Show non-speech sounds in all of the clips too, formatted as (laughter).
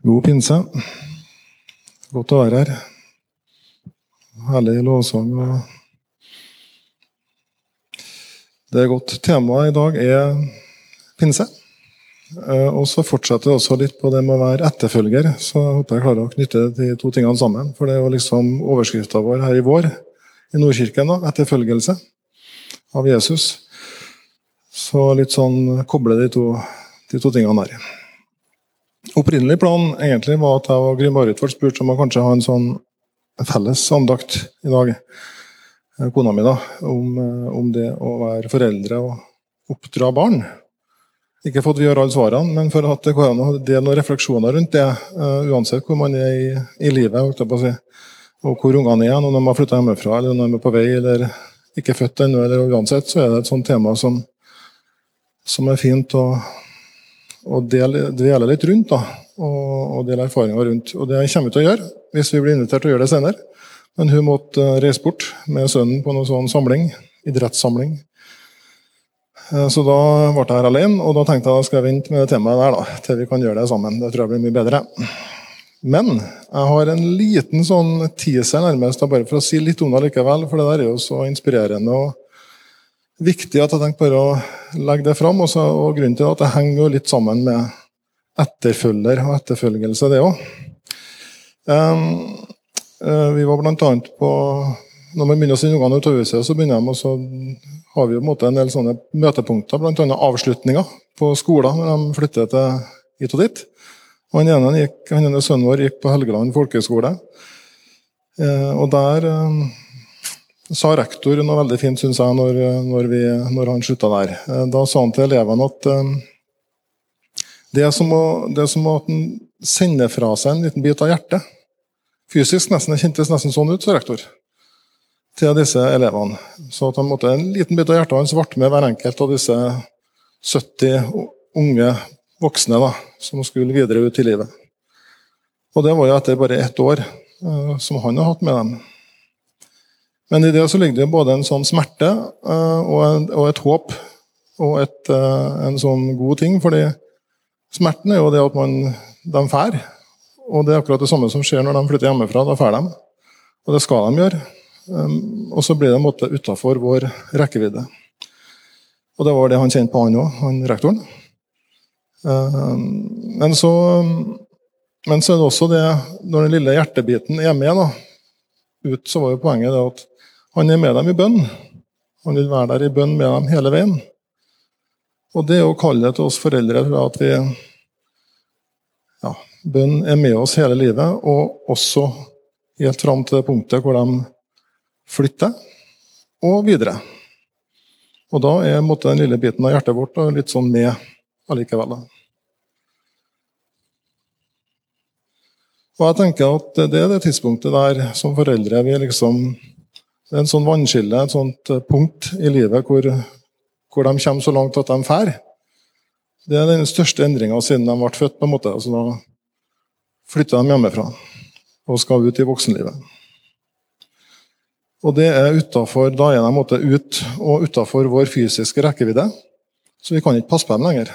God pinse. Godt å være her. Herlig lovsang. Det er godt. Temaet i dag er pinse. Eh, og så fortsetter jeg også litt på det med å være etterfølger. Så jeg håper jeg klarer å knytte de to tingene sammen. For det er jo liksom overskrifta vår her i vår i Nordkirken. da, Etterfølgelse av Jesus. Så litt sånn koble de to, de to tingene der. Opprinnelig plan egentlig var at jeg og Gry Marit ble spurt om å kanskje ha en sånn felles andakt i dag, kona mi, da, om, om det å være foreldre og oppdra barn. Ikke for at vi har alle svarene, men for at det går an å dele noen refleksjoner rundt det, uh, uansett hvor man er i, i livet. Si. Og hvor ungene er, om de har flytta hjemmefra, eller om de er på vei, eller ikke født ennå. eller Uansett så er det et sånt tema som, som er fint å og dele, dvele litt rundt. da, og, og dele erfaringer rundt. Og Det kommer vi til å gjøre hvis vi blir invitert til å gjøre det senere. Men hun måtte uh, reise bort med sønnen på noen sånn samling, idrettssamling. Uh, så da ble jeg her alene, og da tenkte jeg at jeg skal vente med det temaet der da, til vi kan gjøre det sammen. Det tror jeg blir mye bedre. Men jeg har en liten sånn teaser, nærmest, bare for å si litt om det likevel. For det der er jo så inspirerende. og viktig at jeg tenkte bare å legge det fram. Og, og grunnen til at det henger jo litt sammen med etterfølger og etterfølgelse, det òg. Um, uh, vi var bl.a. på Når vi begynner å sende ungene ut av huset, så begynner de, så har vi jo en, en del sånne møtepunkter, bl.a. avslutninger på skoler når de flytter til hit og dit. Og han ene, gikk, han ene sønnen vår gikk på Helgeland folkehøgskole. Uh, og der uh, sa rektor noe veldig fint, syns jeg, når, når, vi, når, han slutta der. Eh, da sa han til elevene at um, det, er som å, det er som at en sender fra seg en liten bit av hjertet. Fysisk nesten, det kjentes nesten sånn ut, sa rektor. Til disse elevene. Så at han måtte, en liten bit av hjertet hans ble med hver enkelt av disse 70 unge voksne da, som skulle videre ut i livet. Og det var jo etter bare ett år uh, som han har hatt med dem. Men i det så ligger det både en sånn smerte uh, og, et håp og et, uh, en sånn god ting. fordi smerten er jo det at man, de fær. Og det er akkurat det samme som skjer når de flytter hjemmefra. Da fær de. Og det skal de gjøre. Um, og så blir det en måte utafor vår rekkevidde. Og det var det han kjente på, han òg, han rektoren. Uh, men, så, men så er det også det, når den lille hjertebiten er med da, ut, så var jo poenget det at han er med dem i bønn. Han vil være der i bønn med dem hele veien. Og det er å kalle det til oss foreldre for at vi ja, Bønn er med oss hele livet, og også helt fram til det punktet hvor de flytter, og videre. Og da er måtte, den lille biten av hjertet vårt litt sånn med allikevel. Og jeg tenker at Det er det tidspunktet der som foreldre vi liksom det er en sånn vannskille, et sånt eh, punkt i livet hvor, hvor de kommer så langt at de drar. Det er den største endringa siden de ble født. på en måte. Altså, da flytter de hjemmefra og skal ut i voksenlivet. Og det er utenfor, Da er de ut og utafor vår fysiske rekkevidde, så vi kan ikke passe på dem lenger.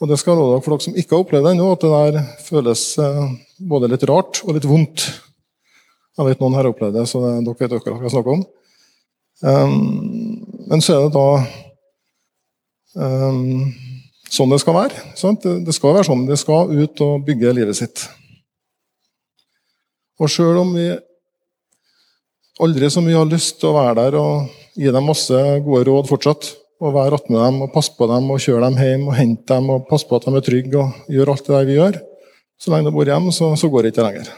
Og det skal dere for dere som ikke har opplevd det ennå, at det der føles eh, både litt rart og litt vondt. Jeg vet noen har opplevd det, så dere vet akkurat hva jeg snakker om. Um, men så er det da um, sånn det skal være. Det, det, skal være sånn. Det skal ut og bygge livet sitt. Og sjøl om vi aldri så mye har lyst til å være der og gi dem masse gode råd fortsatt, og være med dem og passe på dem og kjøre dem hjem og hente dem og passe på at de er trygge og gjøre alt det der vi gjør, så lenge de bor hjemme, så, så går det ikke lenger.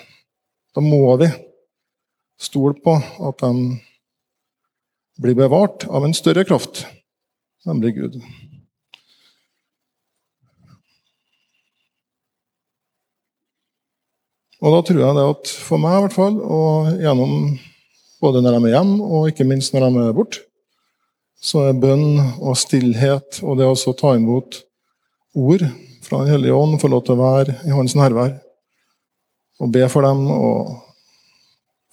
Da må vi Stol på at de blir bevart av en større kraft, nemlig Gud. Og da tror jeg det at for meg, i hvert fall, og gjennom både når de er hjemme, og ikke minst når de er borte, så er bønn og stillhet og det å ta imot ord fra Den hellige ånd, få lov til å være i hans nærvær og be for dem og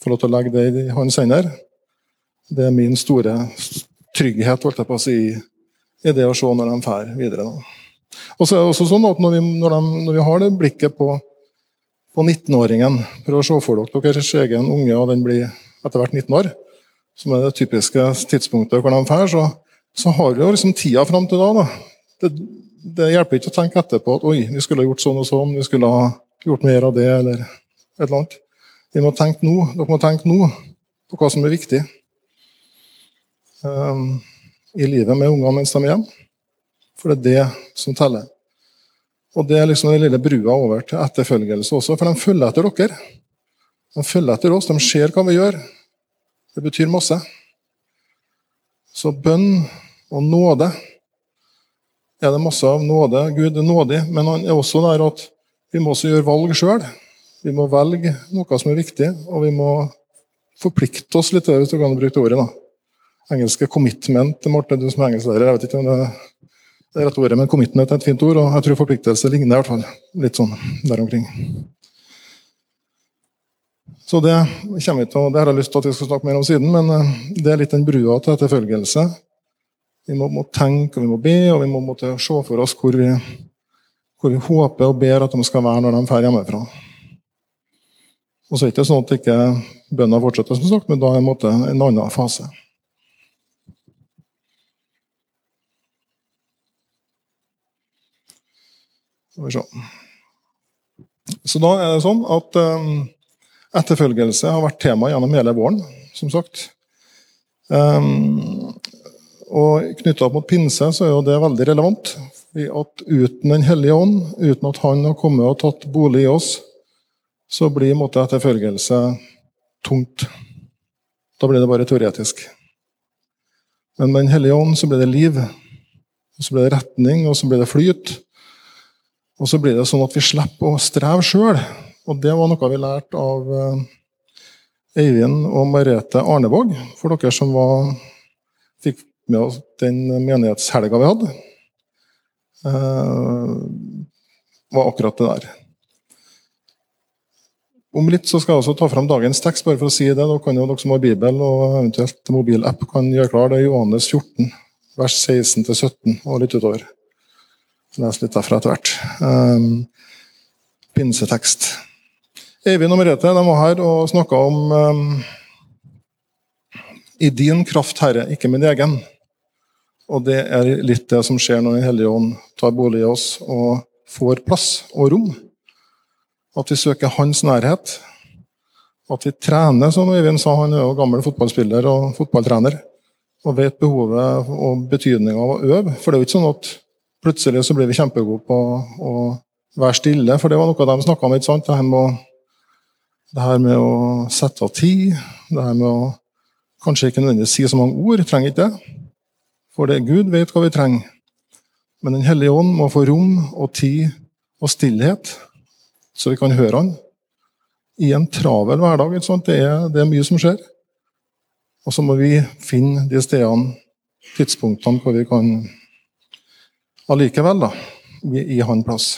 få lov til å legge det i hans hender. Det er min store trygghet holdt jeg på å si, i det å se når de drar videre. Og så er det også sånn at Når vi, når de, når vi har det blikket på, på 19-åringen Prøv å se for dere deres egen unge, og den blir etter hvert 19 år, som er det typiske tidspunktet hvor de drar, så, så har vi jo liksom tida fram til da. da. Det, det, hjelper ikke å tenke etterpå at oi, vi skulle ha gjort sånn og sånn, vi skulle ha gjort mer av det, eller et eller annet. Vi må tenke nå, Dere må tenke nå på hva som er viktig um, i livet med ungene mens de er hjemme. For det er det som teller. Og Det er liksom den lille brua over til etterfølgelse også, for de følger etter dere. De følger etter oss, de ser hva vi gjør. Det betyr masse. Så bønn og nåde er det masse av nåde. Gud er nådig, men han er også der at vi må også gjøre valg sjøl. Vi må velge noe som er viktig, og vi må forplikte oss litt, hvis du kan bruke det ordet. da. Engelske 'commitment', Morten, du som er engelsklærer. Jeg vet ikke om det det er rett ordet, men commitment er et fint ord, og jeg tror forpliktelse ligner i hvert fall litt sånn der omkring. Så det kommer vi til, det har jeg lyst til at vi skal snakke mer om siden, men eh, det er litt den brua til etterfølgelse. Vi må, må tenke og vi må be, og vi må måtte se for oss hvor vi, hvor vi håper og ber at de skal være når de drar hjemmefra. Og så er det ikke sånn at ikke bønna fortsetter, som sagt, men da er det en annen fase. Så da er det sånn at um, etterfølgelse har vært tema gjennom hele våren, som sagt. Um, og Knytta opp mot pinse så er jo det veldig relevant. At uten Den hellige ånd, uten at Han har kommet og tatt bolig i oss, så blir måte, etterfølgelse tungt. Da blir det bare teoretisk. Men med Den hellige ånd så blir det liv, og så blir det retning, og så blir det flyt. Og så blir det sånn at vi slipper å streve sjøl. Og det var noe vi lærte av Eivind og Merete Arnevåg, for dere som var, fikk med oss den menighetshelga vi hadde. Eh, var akkurat det der. Om litt så skal jeg også ta fram dagens tekst, bare for å si det. Da kan jo dere som har Bibel og eventuelt mobilapp kan gjøre klar. Det er Johannes 14, vers 16-17 og litt utover. Les litt derfra etter hvert. Um, pinsetekst. Eivind og Merete de var her og snakka om um, I din kraft, Herre, ikke min egen. Og det er litt det som skjer når Den hellige ånd tar bolig i oss og får plass og rom. At vi søker hans nærhet. At vi trener, som Øyvind sa, han er jo gammel fotballspiller og fotballtrener. Og vet behovet og betydninga av å øve. For det er jo ikke sånn at Plutselig så blir vi kjempegode på å være stille, for det var noe de snakka om. ikke sant? Det her, å, det her med å sette av tid, det her med å kanskje ikke nødvendigvis si så mange ord, trenger ikke det. For det Gud vet hva vi trenger. Men Den hellige ånd må få rom og tid og stillhet, så vi kan høre Han. I en travel hverdag. Det er, det er mye som skjer. Og så må vi finne de stedene, tidspunktene, hvor vi kan allikevel da, gi han plass.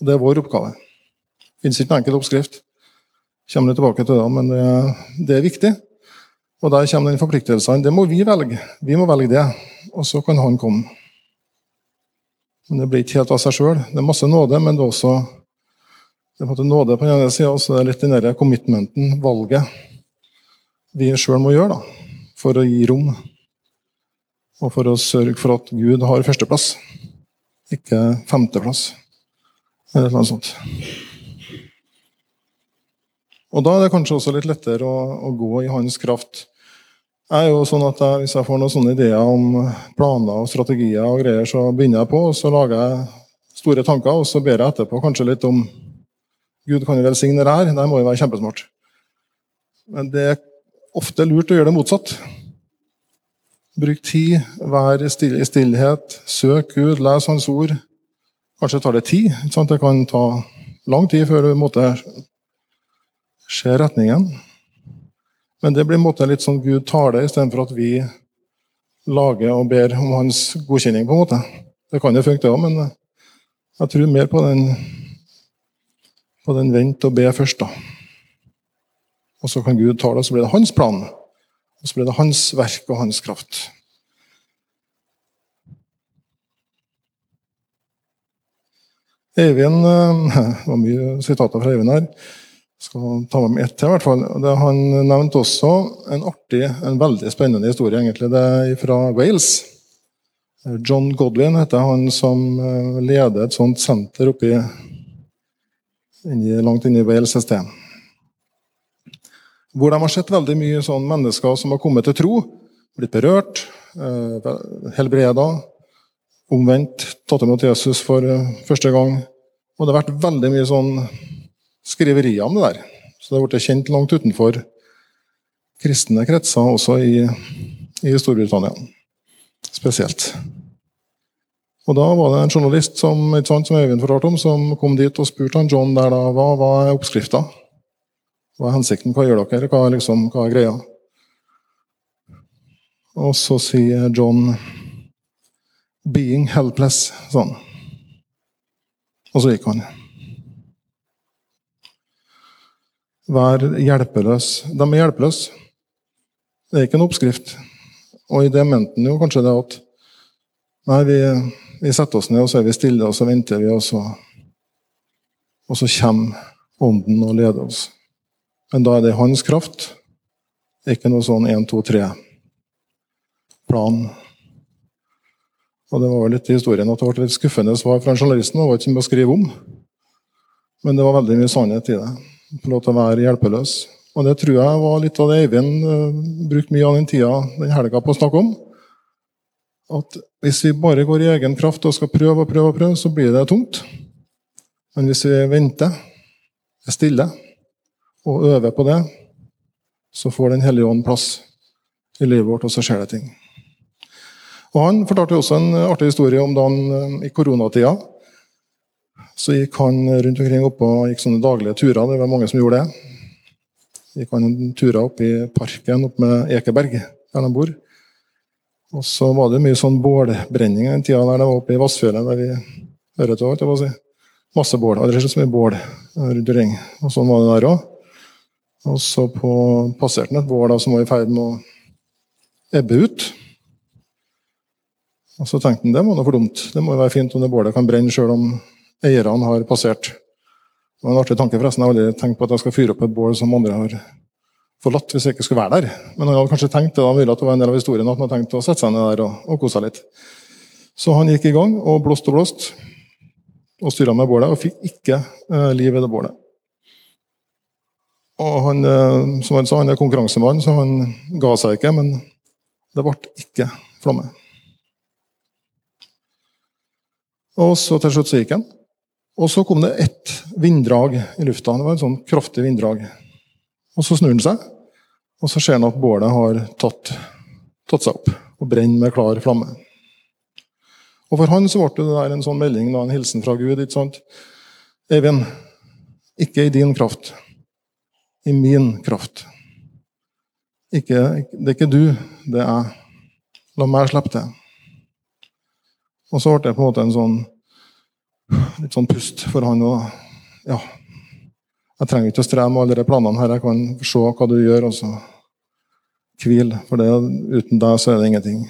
Og Det er vår oppgave. Det finnes ikke en enkel oppskrift. Kommer litt tilbake til det, men det, det, er viktig. Og Der kommer den forpliktelsen. Det må vi velge. Vi må velge det, og så kan han komme. Men Det blir ikke helt av seg sjøl. Det er masse nåde, men det er også det er på en måte nåde på den ene sida, og så er det litt den der commitmenten, valget, vi sjøl må gjøre da, for å gi rom og for å sørge for at Gud har førsteplass, ikke femteplass. Eller noe sånt. Og Da er det kanskje også litt lettere å, å gå i hans kraft. Jeg er jo sånn at jeg, Hvis jeg får noen sånne ideer om planer og strategier, og greier, så begynner jeg på, og så lager jeg store tanker, og så ber jeg etterpå kanskje litt om Gud kan jo velsigne det her. Det må jo være kjempesmart. Men det er ofte lurt å gjøre det motsatt. Bruk tid, vær i stillhet, søk Gud, les Hans ord. Kanskje tar det tid. Det kan ta lang tid før du måtte se retningen. Men det blir måte litt sånn Gud tar det, istedenfor at vi lager og ber om hans godkjenning. på en måte. Det kan jo funke, det òg, men jeg tror mer på den, på den vente og be først. da. Og så kan Gud ta det, og så blir det hans plan. Og så blir det hans verk og hans kraft. Eivind eh, (laughs) Det var mye sitater fra Eivind her. Jeg skal ta med meg ett til, i hvert fall. Det, han nevnte også en artig, en veldig spennende historie, egentlig. Det er fra Wales. John Godwin heter han som eh, leder et sånt senter oppi, langt inne i Wales et. Hvor de har sett veldig mye sånn mennesker som har kommet til tro, blitt berørt, eh, helbreda, omvendt, tatt imot Jesus for eh, første gang. Og det har vært veldig mye sånn skriverier om det der. Så det har blitt kjent langt utenfor kristne kretser, også i, i Storbritannia spesielt. Og Da var det en journalist som, sant, som Øyvind fortalte om, som kom dit og spurte han John der da, hva er oppskrifta. Hva er hensikten? Hva gjør dere? Hva, liksom, hva er greia? Og så sier John 'being helpless', sånn. Og så gikk han. Vær hjelpeløs. De er hjelpeløse. Det er ikke en oppskrift. Og i det mente han jo kanskje det at Nei, vi, vi, setter oss ned, og så er vi stille, og så venter vi, og så, og så kommer Ånden og leder oss. Men da er det hans kraft. Ikke noe sånn 1, 2, 3-plan. Og Det var vel litt i historien at det ble litt skuffende svar fra journalisten. Det var ikke mye å skrive om. Men det var veldig mye sannhet i det. Få lov til å være hjelpeløs. Og det tror jeg var litt av det Eivind uh, brukte mye av den tida den helga på å snakke om. At hvis vi bare går i egen kraft og skal prøve og prøve, og prøve, så blir det tungt. Men hvis vi venter, er stille og øver på det, så får Den hellige ånd plass i livet vårt, og så skjer det ting. Og Han fortalte også en artig historie om da han eh, i koronatida så gikk han rundt omkring oppe og gikk sånne daglige turer. Det var mange som gjorde det. Gikk han turer opp i parken opp med Ekeberg, der de bor. Og så var det mye sånn bålbrenning en tida der det var oppe i Vassfjellet, der vi hører til. Si. Masse bål. Aldri så mye bål rundt omkring. Og sånn var det der òg. Og så på, passerte han et bål som var i ferd med å ebbe ut. Og så tenkte han det var noe for dumt. Det må jo være fint om det bålet kan brenne sjøl om eierne har passert. Det var en artig tanke, forresten. Jeg har aldri tenkt på at jeg skal fyre opp et bål som andre har forlatt hvis jeg ikke skulle være der. Men han hadde kanskje tenkt det da mulig at det var en del av historien at han hadde tenkt å sette seg ned der og, og kose seg litt. Så han gikk i gang og blåste og blåste og styra med bålet, og fikk ikke eh, liv i det bålet. Og han, eh, som han sa, han er konkurransemann, så han ga seg ikke, men det ble ikke flamme. Og så til slutt så gikk han. Og så kom det ett vinddrag i lufta. Det var en sånn kraftig vinddrag. Og så snur han seg, og så ser han at bålet har tatt, tatt, seg opp og brenner med klar flamme. Og For han så ble det der en sånn melding, da, en hilsen fra Gud. ikke sant? Eivind, ikke i din kraft, i min kraft. Ikke, det er ikke du, det er jeg. La meg slippe til. Og så ble det på en måte en sånn litt sånn pust for han. Og, ja, jeg trenger ikke å streve med alle de planene her. Jeg kan se hva du gjør, og så hvile. For det, uten deg så er det ingenting.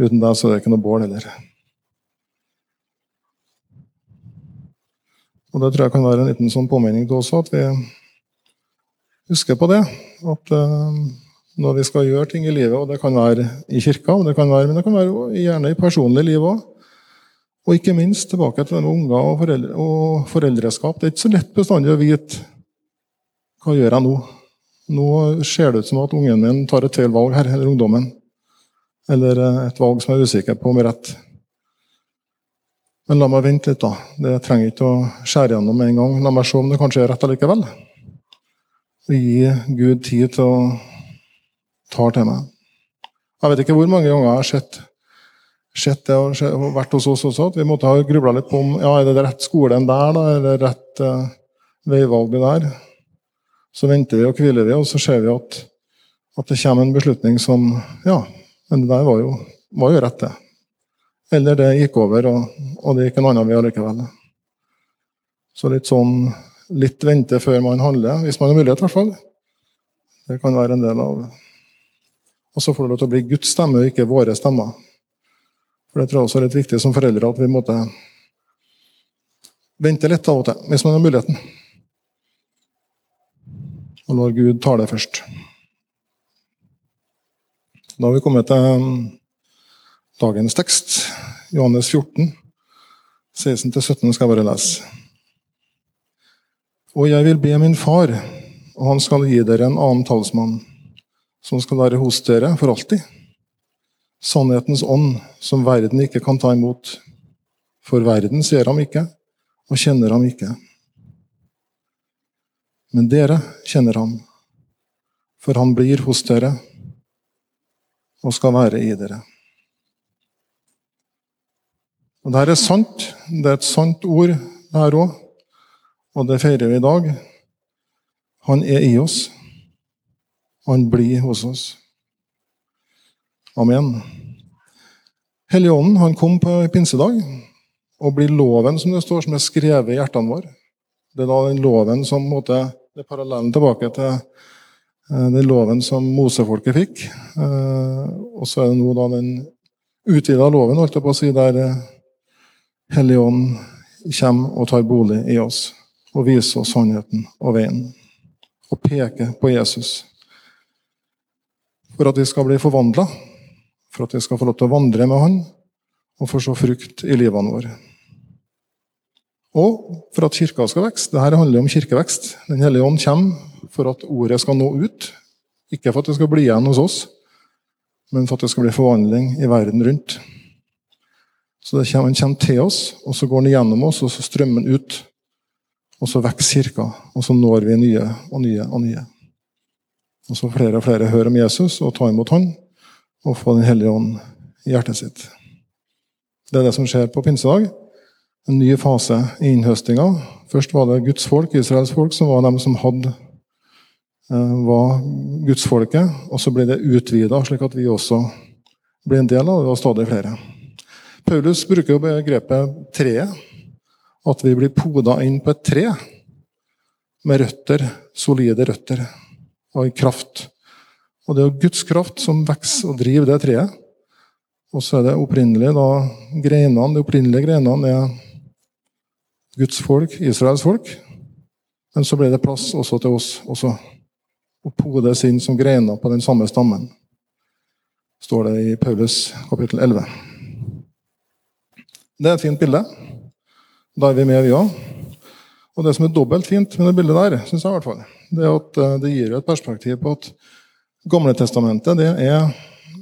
Uten deg så er det ikke noe bål heller. Og Det tror jeg kan være en liten sånn påminning til oss at vi husker på det. At uh, når vi skal gjøre ting i livet, og det kan være i kirka, det kan være, men det kan være gjerne i personlig liv òg. Og ikke minst tilbake til det med unger og, foreldre, og foreldreskap. Det er ikke så lett bestandig å vite hva gjør jeg nå. Nå ser det ut som at ungen min tar et feil valg her, eller ungdommen. Eller eh, et valg som jeg er usikker på om er rett. Men la meg vente litt, da. Det trenger ikke å skjære gjennom med en gang. La meg se om det kanskje er rett allikevel. Gi Gud tid til å ta til meg. Jeg vet ikke hvor mange ganger jeg har sett, sett det og vært hos oss også, at vi måtte ha grubla litt på om ja, er det rett skolen der, da, eller rett uh, veivalg der. Så venter vi og hviler vi, og så ser vi at, at det kommer en beslutning som Ja, men det der var jo, var jo rett, det. Eller det gikk over, og, og det gikk en annen vei allikevel. Så litt sånn litt vente før man handler, hvis man har mulighet. i hvert fall. Det kan være en del av Og så får det lov til å bli Guds stemme, og ikke våre stemmer. For Det tror jeg også er litt viktig som foreldre at vi måtte vente litt av og til, hvis man har muligheten. Og lar Gud tale først. Da har vi kommet til um, dagens tekst, Johannes 14, 16-17 skal jeg bare lese. Og jeg vil be min far, og han skal gi dere en annen talsmann, som skal være hos dere for alltid. Sannhetens ånd, som verden ikke kan ta imot. For verden ser ham ikke og kjenner ham ikke. Men dere kjenner ham, for han blir hos dere og skal være i dere. Og Det her er sant. Det er et sant ord, det her òg. Og det feirer vi i dag. Han er i oss. Han blir hos oss. Amen. Helligånden han kom på pinsedag og blir loven som det står, som er skrevet i hjertene våre. Det er da den loven som måtte, det er parallellen tilbake til eh, den loven som Mosefolket fikk. Eh, og så er det nå da den utvida loven, holdt jeg på å si, der eh, Helligånden kommer og tar bolig i oss og viser oss sannheten og veien. Og peker på Jesus. For at vi skal bli forvandla, for at vi skal få lov til å vandre med Han og få se frukt i livene våre. Og for at kirka skal vokse. Dette handler om kirkevekst. Den hellige ånd kommer for at ordet skal nå ut. Ikke for at det skal bli igjen hos oss, men for at det skal bli forvandling i verden rundt. Så det kommer, Den kommer til oss, og så går den gjennom oss, og så strømmer den ut. Og så vokser kirka, og så når vi nye og nye og nye. Og så flere og flere hører om Jesus og tar imot Han, og får Den hellige ånd i hjertet sitt. Det er det som skjer på pinsedag en ny fase i innhøstinga. Først var det Guds folk, Israels folk, som var dem som hadde eh, var gudsfolket. Og så ble det utvida, slik at vi også ble en del av det, og stadig flere. Paulus bruker jo begrepet treet. At vi blir poda inn på et tre med røtter, solide røtter og kraft. Og det er jo Guds kraft som vokser og driver det treet. Og så er det opprinnelig da greinene, de opprinnelige greinene er Guds folk, Israels folk. Men så ble det plass også til oss også. Og podes inn som greiner på den samme stammen, står det i Paulus kapittel 11. Det er et fint bilde. Da er vi med, vi òg. Og det som er dobbelt fint med det bildet der, synes jeg i hvert fall, det er at eh, det gir et perspektiv på at Gamle testamentet det er,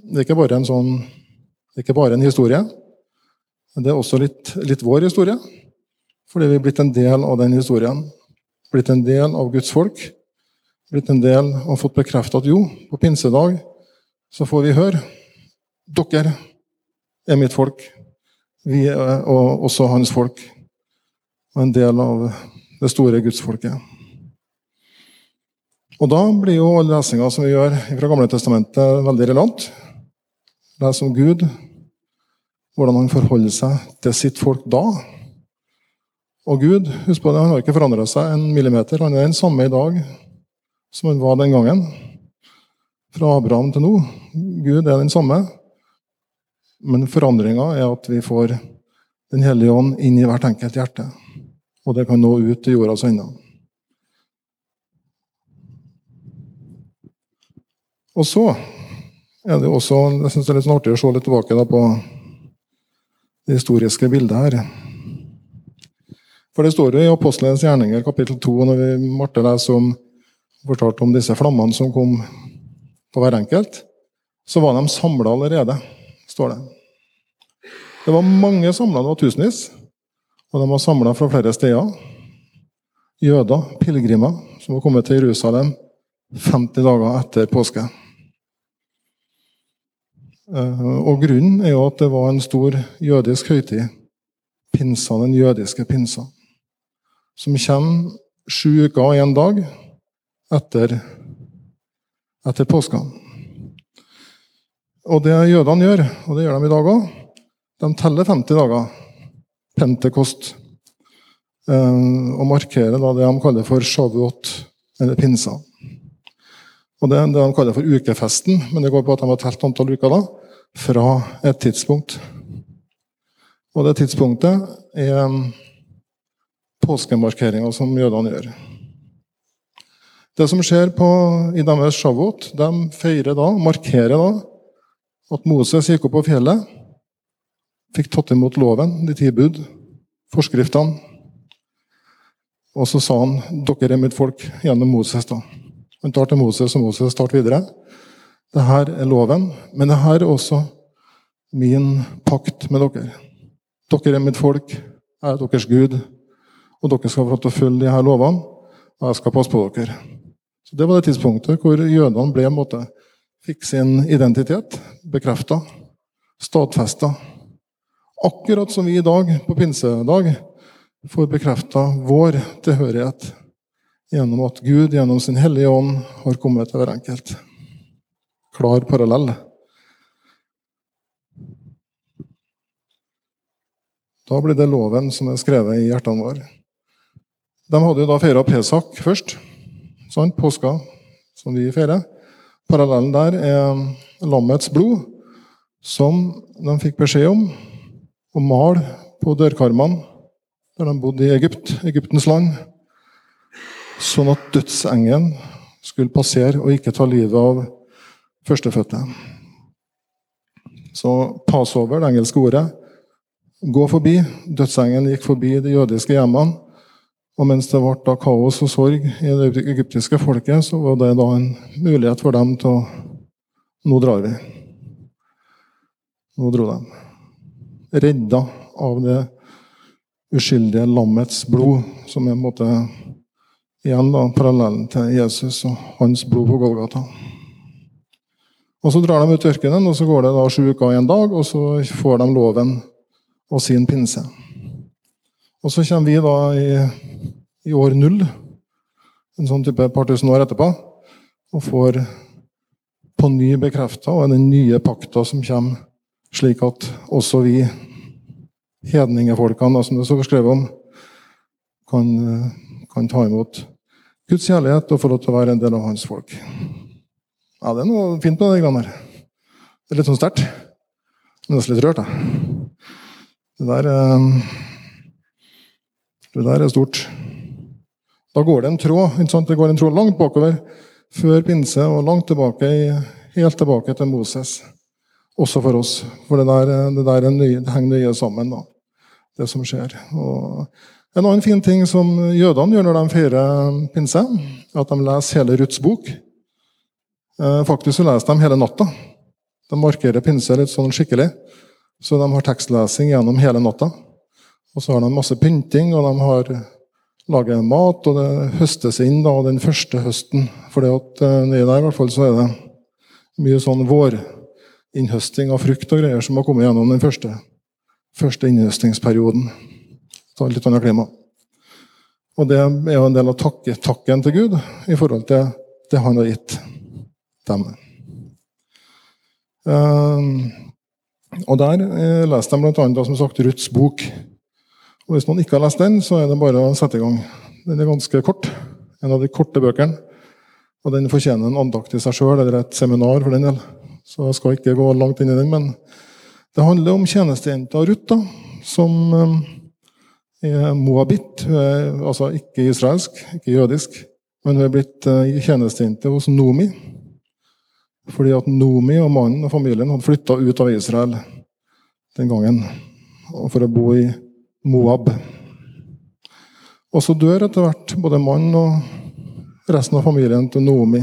det er ikke bare en sånn det er ikke bare en historie. Det er også litt, litt vår historie. Fordi vi er blitt en del av den historien. Blitt en del av Guds folk. Blitt en del og fått bekreftet at jo, på pinsedag så får vi høre dere er mitt folk. Vi er også hans folk. Og en del av det store gudsfolket. Og da blir jo alle lesinga som vi gjør fra Gamle Testamentet, veldig relevant. Les om Gud, hvordan han forholder seg til sitt folk da, og Gud husk på det, han har ikke forandra seg en millimeter. Han er den samme i dag som han var den gangen. Fra Abraham til nå. Gud er den samme. Men forandringa er at vi får Den hellige ånd inn i hvert enkelt hjerte. Og det kan nå ut til jordas ender. Og så er det også Jeg synes det er litt artig å se litt tilbake på det historiske bildet her. For det står jo i Apostlenes gjerninger kapittel 2, når vi Marte leser om, fortalte om disse flammene som kom på hver enkelt, så var de samla allerede, står det. Det var mange samla, det var tusenvis. Og de var samla fra flere steder. Jøder, pilegrimer, som var kommet til Jerusalem 50 dager etter påske. Eh, og Grunnen er jo at det var en stor jødisk høytid. Pinsa, den jødiske pinsa som kommer sju uker og én dag etter, etter påska. Og det jødene gjør, og det gjør de i dag òg, de teller 50 dager, pentekost, eh, og markerer det de kaller for shavuot, eller pinsa. Og Det er det de kaller for ukefesten, men det går på at de har telt antall uker da, fra et tidspunkt. Og det tidspunktet er påskemarkeringa som jødene gjør. Det som skjer på, i deres shavot, de feirer da, markerer da at Moses gikk opp på fjellet, fikk tatt imot loven, de ti bud, forskriftene. Og så sa han 'Dere er mitt folk' gjennom Moses. da. Han tar til Moses, og Moses tar videre. Dette er loven, men det her er også min pakt med dere. Dere er mitt folk, jeg er deres Gud, og dere skal få følge følge disse lovene, og jeg skal passe på dere. Så Det var det tidspunktet hvor jødene ble, måte, fikk sin identitet bekrefta, stadfesta. Akkurat som vi i dag, på pinsedag, får bekrefta vår tilhørighet gjennom at Gud gjennom sin Hellige Ånd har kommet til hver enkelt. Klar parallell. Da blir det loven som er skrevet i hjertene våre. De hadde jo da feira Pesak først. sant? påska, som vi feirer. Parallellen der er lammets blod, som de fikk beskjed om å male på dørkarmene der de bodde i Egypt, Egyptens land, sånn at dødsengelen skulle passere og ikke ta livet av førstefødte. Så passover, det engelske ordet, gå forbi. Dødsengelen gikk forbi de jødiske hjemmene. Og mens det ble da kaos og sorg i det egyptiske folket, så var det da en mulighet for dem til å Nå drar vi. Nå dro de. Redda av det uskyldige lammets blod, som er en måte igjen da, parallellen til Jesus og hans blod på Golgata. Og Så drar de ut i ørkenen, og så går det da sju uker og en dag, og så får de loven og sin pinse. Og så kommer vi da i i år null, en sånn type par tusen år etterpå, og får på ny bekrefta den nye pakta som kommer, slik at også vi hedningefolkene, som det står skrevet om, kan, kan, ta imot Guds kjærlighet og få lov til å være en del av hans folk. Ja, Det er noe fint med det greiene her. Det er litt sånn sterkt. Men nesten litt rørt, jeg. Det der, det der er stort. Da går det en tråd det går en tråd langt bakover før pinse og langt tilbake, helt tilbake til Moses. Også for oss. For det der, det der nøye, det henger nøye sammen, da, det som skjer. Og en annen fin ting som jødene gjør når de feirer pinse, er at de leser hele Ruths bok. Eh, faktisk så leser de hele natta. De markerer pinse litt sånn skikkelig. Så de har tekstlesing gjennom hele natta. Og så har de masse pynting, og de har lager mat, og det høstes inn da, den første høsten. For nedi der i hvert fall så er det mye sånn vårinnhøsting av frukt og greier som har kommet gjennom den første, første innhøstingsperioden. Så litt annet klima. Og det er jo en del av takke, takken til Gud i forhold til det han har gitt dem. Um, og der eh, leste de bl.a. Ruths bok. Og Hvis man ikke har lest den, så er det bare å sette i gang. Den er ganske kort. En av de korte bøkene. Og den fortjener en andakt i seg sjøl, eller et seminar for den del. Så jeg skal ikke gå langt inn i den, men det handler om tjenestejenta Ruth, da, som eh, er moabit. Hun er altså ikke israelsk, ikke jødisk, men hun er blitt eh, tjenestejente hos Nomi. Fordi at Nomi og mannen og familien hadde flytta ut av Israel den gangen for å bo i Moab. Og så dør etter hvert både mann og resten av familien til Noomi.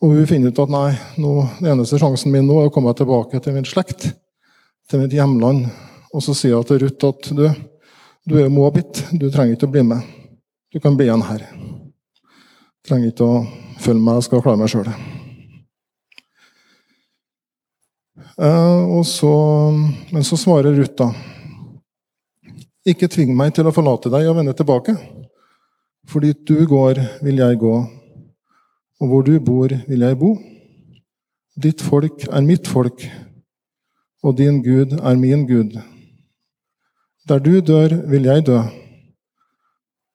Og hun finner ut at nei, nå, den eneste sjansen min nå er å komme tilbake til min slekt, til mitt hjemland. Og så sier hun til Ruth at du, du er moabit, du trenger ikke å bli med. Du kan bli igjen her. Trenger ikke å følge meg, jeg skal klare meg sjøl. Eh, men så svarer Ruth da ikke tving meg til å forlate deg og vende tilbake. For dit du går, vil jeg gå, og hvor du bor, vil jeg bo. Ditt folk er mitt folk, og din Gud er min Gud. Der du dør, vil jeg dø,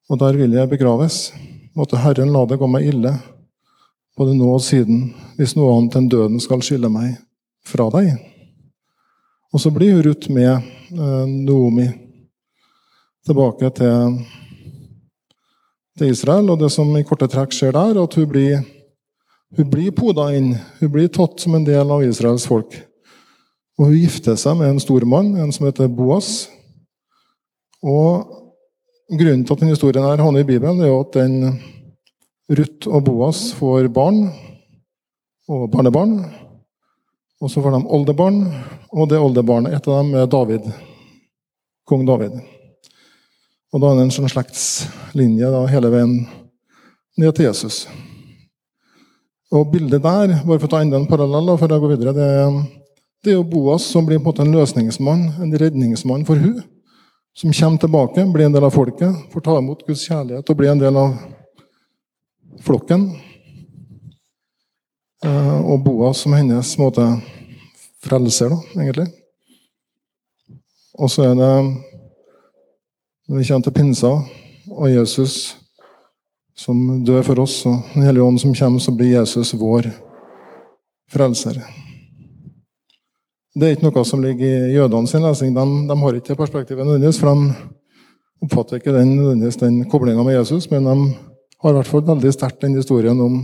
og der vil jeg begraves. Måtte Herren la det gå meg ille, både nå og siden, hvis noe annet enn døden skal skille meg fra deg. Og så blir Ruth med eh, Noomi tilbake til, til Israel. Og det som i korte trekk skjer der, at hun blir, hun blir poda inn. Hun blir tatt som en del av Israels folk. Og hun gifter seg med en stor mann, en som heter Boas. Og Grunnen til at denne historien her havner i Bibelen, er at den Ruth og Boas får barn og barnebarn. Og så får de oldebarn, og det oldebarnet, et av dem er David. Kong David. Og da er det en sånn slektslinje da, hele veien ned til Jesus. Og bildet der, bare for å ta enda en parallell før jeg går videre, det det er jo Boas som blir på en måte en løsningsmann, en redningsmann for hun som kommer tilbake, blir en del av folket, får ta imot Guds kjærlighet og blir en del av flokken. Eh, og Boas som hennes måte frelser, da, egentlig. Og så er det Når vi kommer til pinsa og Jesus som dør for oss, og Den hellige ånd som kommer, så blir Jesus vår frelser. Det er ikke noe som ligger i jødene sin lesing. De, de har ikke det perspektivet nødvendigvis, for de oppfatter ikke den, nødvendigvis den koblinga med Jesus, men de har i hvert fall veldig sterkt den historien om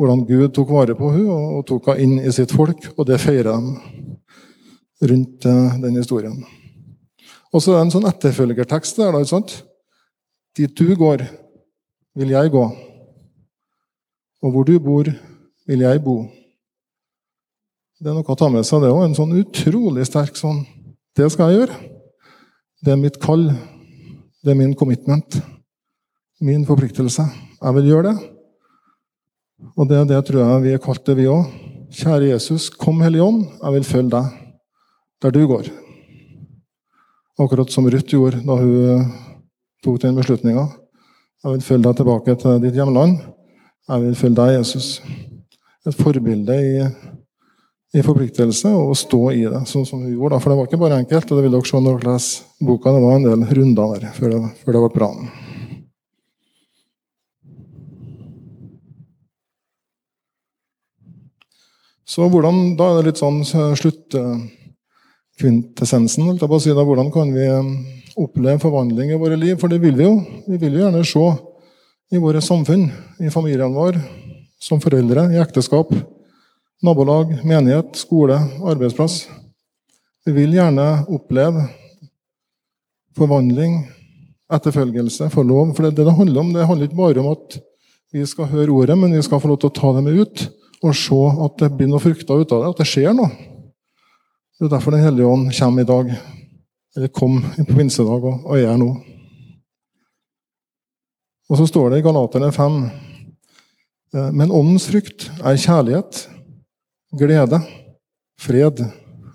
hvordan Gud tok vare på henne og, tok henne inn i sitt folk, og det feirer de rundt uh, den historien. Og så er det en sånn etterfølgertekst der. da, ikke sant? Dit du går, vil jeg gå. Og hvor du bor, vil jeg bo. Det er noe å ta med seg, det òg. En sånn utrolig sterk sånn Det skal jeg gjøre. Det er mitt kall. Det er min commitment. Min forpliktelse. Jeg vil gjøre det. Og det, det tror jeg vi er kalt det, vi òg. Kjære Jesus, kom Hellige Ånd, jeg vil følge deg der du går. Akkurat som Ruth gjorde da hun tok den beslutninga. Jeg vil følge deg tilbake til ditt hjemland. Jeg vil følge deg, Jesus. Et forbilde i i forpliktelse og stå i det, sånn som hun gjorde. For det var ikke bare enkelt. og Det vil dere se når dere leser boka. Det var en del runder der før det, før det ble bra. Så hvordan, Da er det litt sånn sluttkvintessensen. Si hvordan kan vi um, oppleve forvandling i våre liv? For det vil vi jo. Vi vil jo gjerne se i våre samfunn, i familiene våre, som foreldre, i ekteskap Nabolag, menighet, skole, arbeidsplass. Vi vil gjerne oppleve forvandling, etterfølgelse, få lov. For det, det det handler om, det handler ikke bare om at vi skal høre ordet, men vi skal få lov til å ta det med ut og se at det blir noe frukter ut av det, at det skjer noe. Det er derfor Den hellige ånd kommer i dag, eller kom på pinsedag og, og er nå. Og så står det i Galaterne 5 eh, men åndens frukt er kjærlighet, glede, fred,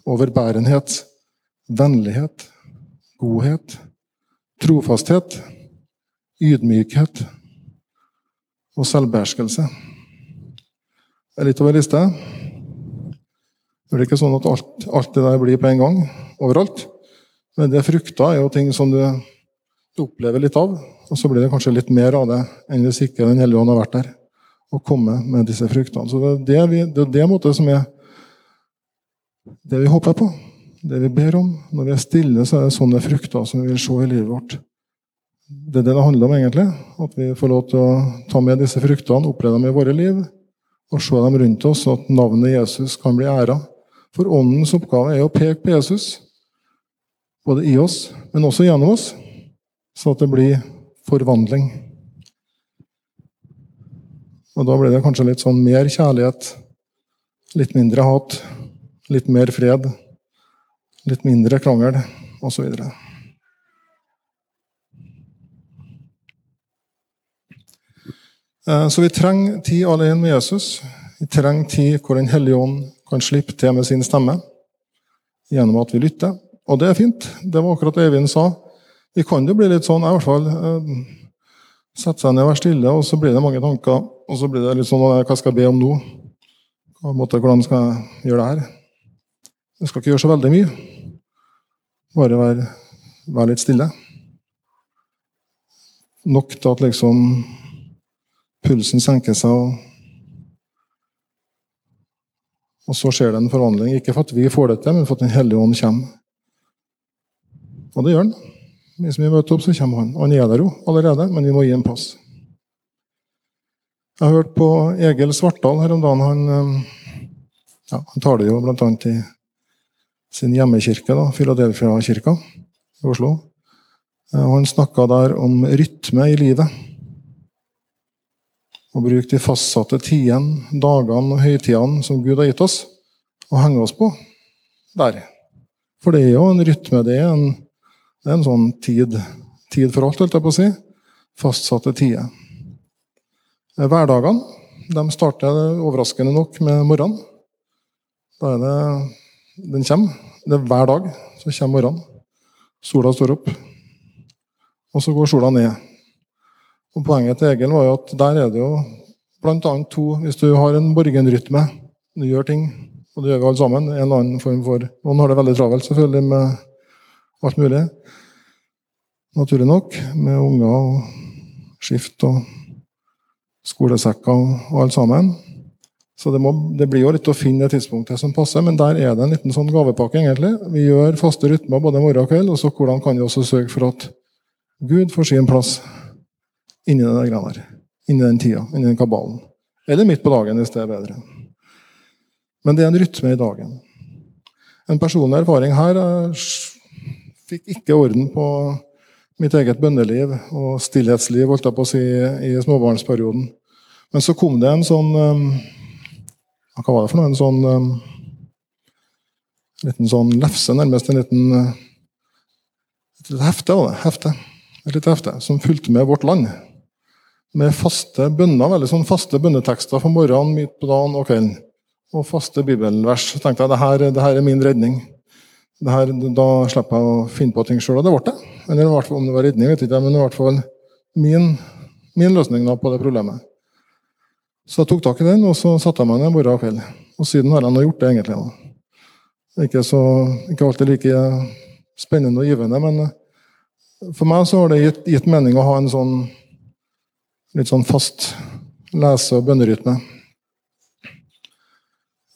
overbærenhet, vennlighet, godhet, trofasthet, ydmykhet og selvbeherskelse. Det er litt over lista. Det blir ikke sånn at alt, alt, det der blir på en gang overalt. Men det frukter er jo ting som du, du, opplever litt av, og så blir det kanskje litt mer av det enn hvis ikke Den hellige ånd har vært der å komme med disse fruktene. Så Det er det, vi, det, er det måte som er det vi håper på, det vi ber om. Når vi er stille, så er det sånne frukter som vi vil se i livet vårt. Det er det det handler om, egentlig. At vi får lov til å ta med disse fruktene, oppleve dem i våre liv, og se dem rundt oss, og at navnet Jesus kan bli æra. For Åndens oppgave er å peke på Jesus, både i oss, men også gjennom oss, så at det blir forvandling. Og da blir det kanskje litt sånn mer kjærlighet, litt mindre hat, litt mer fred, litt mindre krangel osv. Eh, så vi trenger tid alene med Jesus. Vi trenger tid hvor Den hellige ånd kan slippe til med sin stemme gjennom at vi lytter. Og det er fint. Det var akkurat det Eivind sa. Vi kan jo bli litt sånn, i hvert fall eh, Sette seg ned og være stille, og så blir det mange tanker. Og så blir det litt sånn Hva skal jeg be om nå? Hvordan skal jeg gjøre det her? Jeg skal ikke gjøre så veldig mye. Bare være, være litt stille. Nok til at liksom pulsen senker seg, og, og så skjer det en forvandling. Ikke for at vi får det til, men for at Den hellige ånd kommer. Og det gjør han. Hvis vi møter opp, så kommer han. Han er der jo allerede, men vi må gi en pass. Jeg har hørt på Egil Svartdal her om dagen. Han, eh, ja, han taler jo bl.a. i sin hjemmekirke, da, Philadelphia-kirka i Oslo. Og han snakka der om rytme i livet. Å bruke de fastsatte tidene, dagene og høytidene som Gud har gitt oss, og henge oss på der. For det er jo en rytme. Det er en, det er en sånn tid, tid for alt, holdt jeg på å si. Fastsatte tider. Hverdagene de starter overraskende nok med morgenen. Da er det Den kommer. Det er hver dag så kommer morgenen. Sola står opp, og så går sola ned. Og Poenget til Egil var jo at der er det jo bl.a. to Hvis du har en borgenrytme, du gjør ting, og det gjør vi alle sammen, en eller annen form for Noen har det veldig travelt selvfølgelig med alt mulig. Naturlig nok. Med unger og skift og skolesekker og alt sammen. Så det, må, det, blir jo litt å finne det tidspunktet som passer, men der er det en liten sånn gavepakke. egentlig. Vi gjør faste rytmer både morgen og kveld, og så hvordan kan vi også sørge for at Gud får sin plass inni den greia der. Inni den tida, inni den kabalen. Eller midt på dagen, hvis det er bedre. Men det er en rytme i dagen. En personlig erfaring her fikk ikke orden på mitt eget bønneliv og stillhetsliv holdt jeg på å si, i småbarnsperioden. Men så kom det en sånn um, Hva var det for noe? En sånn um, liten sånn lefse, nærmest en liten et lite hefte, var det. Hefte. Et lite hefte som fulgte med Vårt Land med faste bønner, veldig sånn faste bønnetekster for morgenen, midt på dagen og kvelden. Og faste bibelvers. Så tenkte jeg det her, det her er min redning. Her, da slipper jeg å finne på ting sjøl. Og det ble det. Eller i hvert fall om det var redning, vet ikke, men i hvert fall min, min løsning da, på det problemet. Så jeg tok tak i den, og så satte jeg meg ned morgen og kveld. Og siden har jeg nå gjort det, egentlig. Da. Ikke, så, ikke alltid like spennende og givende, men for meg så har det gitt, gitt mening å ha en sånn litt sånn fast lese- og bønnerytme.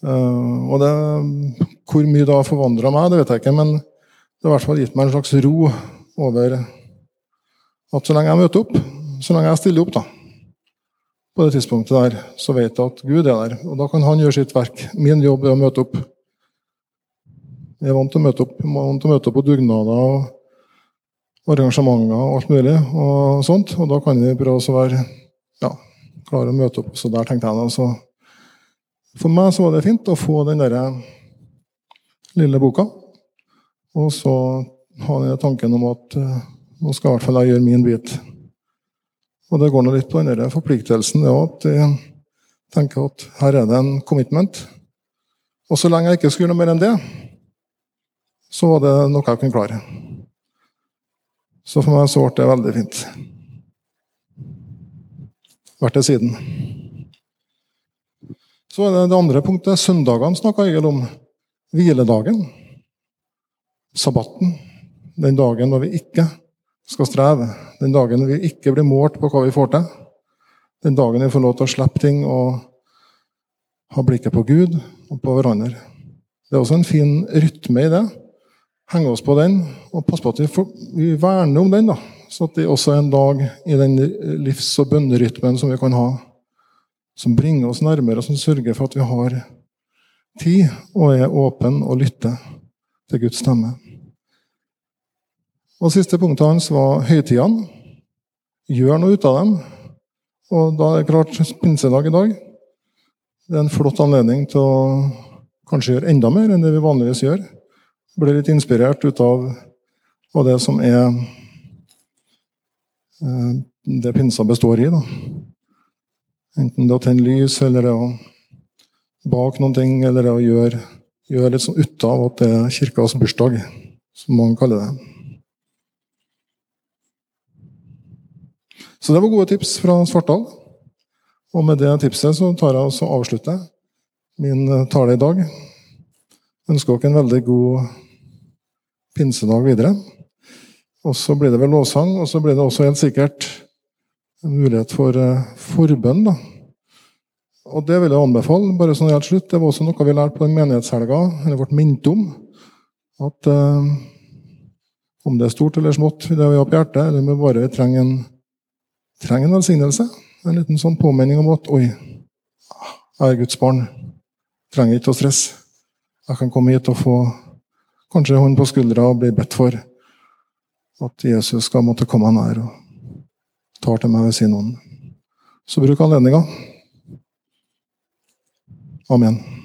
Uh, og det, Hvor mye det har forvandla meg, det vet jeg ikke, men det har i hvert fall gitt meg en slags ro over at så lenge jeg møter opp, så lenge jeg stiller opp da, på det tidspunktet der, så vet jeg at Gud er der. Og da kan Han gjøre sitt verk. Min jobb er å møte opp. Jeg er vant til å møte opp, vant til å møte opp på dugnader og arrangementer og alt mulig. Og sånt, og da kan vi prøve å være ja, klare å møte opp. Så der tenkte jeg da, så For meg så var det fint å få den der lille boka. Og så ha den tanken om at uh, nå skal i hvert fall jeg gjøre min bit. Og det går nå litt på den forpliktelsen. Det at jeg tenker at her er det en commitment. Og så lenge jeg ikke skulle gjøre noe mer enn det, så var det noe jeg kunne klare. Så for meg så ble det veldig fint. Vært det siden. Så er det det andre punktet. Søndagene snakka Egil om. Hviledagen. Sabbaten. Den dagen når vi ikke skal streve. Den dagen vi ikke blir målt på hva vi får til. Den dagen vi får lov til å slippe ting og ha blikket på Gud og på hverandre. Det er også en fin rytme i det henge oss på den og passe på at vi, får, vi verner om den. da, Så at det også er en dag i den livs- og bønnerytmen som vi kan ha, som bringer oss nærmere, og som sørger for at vi har tid og er åpen og lytter til Guds stemme. Og Siste punktet hans var høytidene. Gjør noe ut av dem. Og da er det klart pinsedag i dag. Det er en flott anledning til å kanskje gjøre enda mer enn det vi vanligvis gjør ble litt inspirert ut av, av det som er eh, det pinsa består i. Da. Enten det å tenne lys, eller det å bake noen ting, eller det å gjøre, gjøre litt sånn ut av at det er kirkas bursdag, som man kaller det. Så det var gode tips fra Svartdal. Og med det tipset så tar jeg og avslutter min eh, tale i dag. Ønsker dere en veldig god pinsedag videre. Og så blir det vel lovsang, og så blir det også helt sikkert en mulighet for uh, forbønn. da. Og det vil jeg anbefale. bare sånn helt slutt. Det var også noe vi lærte på den menighetshelga, eller ble minnet om. At eh, Om det er stort eller smått, det vi har på hjertet, eller om vi bare trenger en, trenger en velsignelse. En liten sånn påminning om at oi, jeg er Guds barn. Trenger ikke å stresse. Jeg kan komme hit og få kanskje hånd på skuldra og bli bedt for at Jesus skal måtte komme nær og tar til meg ved sin ånd. Så bruk anledninga. Amen.